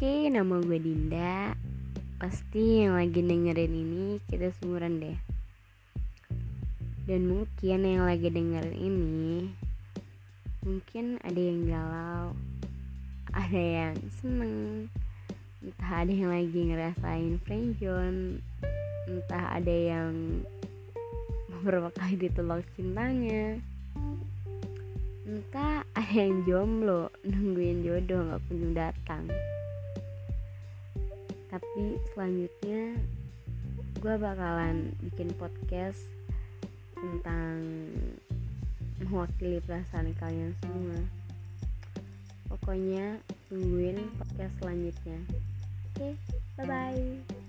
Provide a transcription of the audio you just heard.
Oke, nama gue Dinda. Pasti yang lagi dengerin ini kita seumuran deh. Dan mungkin yang lagi dengerin ini mungkin ada yang galau, ada yang seneng, entah ada yang lagi ngerasain friendzone, entah ada yang beberapa kali ditolak cintanya entah ada yang jomblo nungguin jodoh nggak kunjung datang tapi selanjutnya gue bakalan bikin podcast tentang mewakili perasaan kalian semua. Pokoknya tungguin podcast selanjutnya. Oke okay, bye bye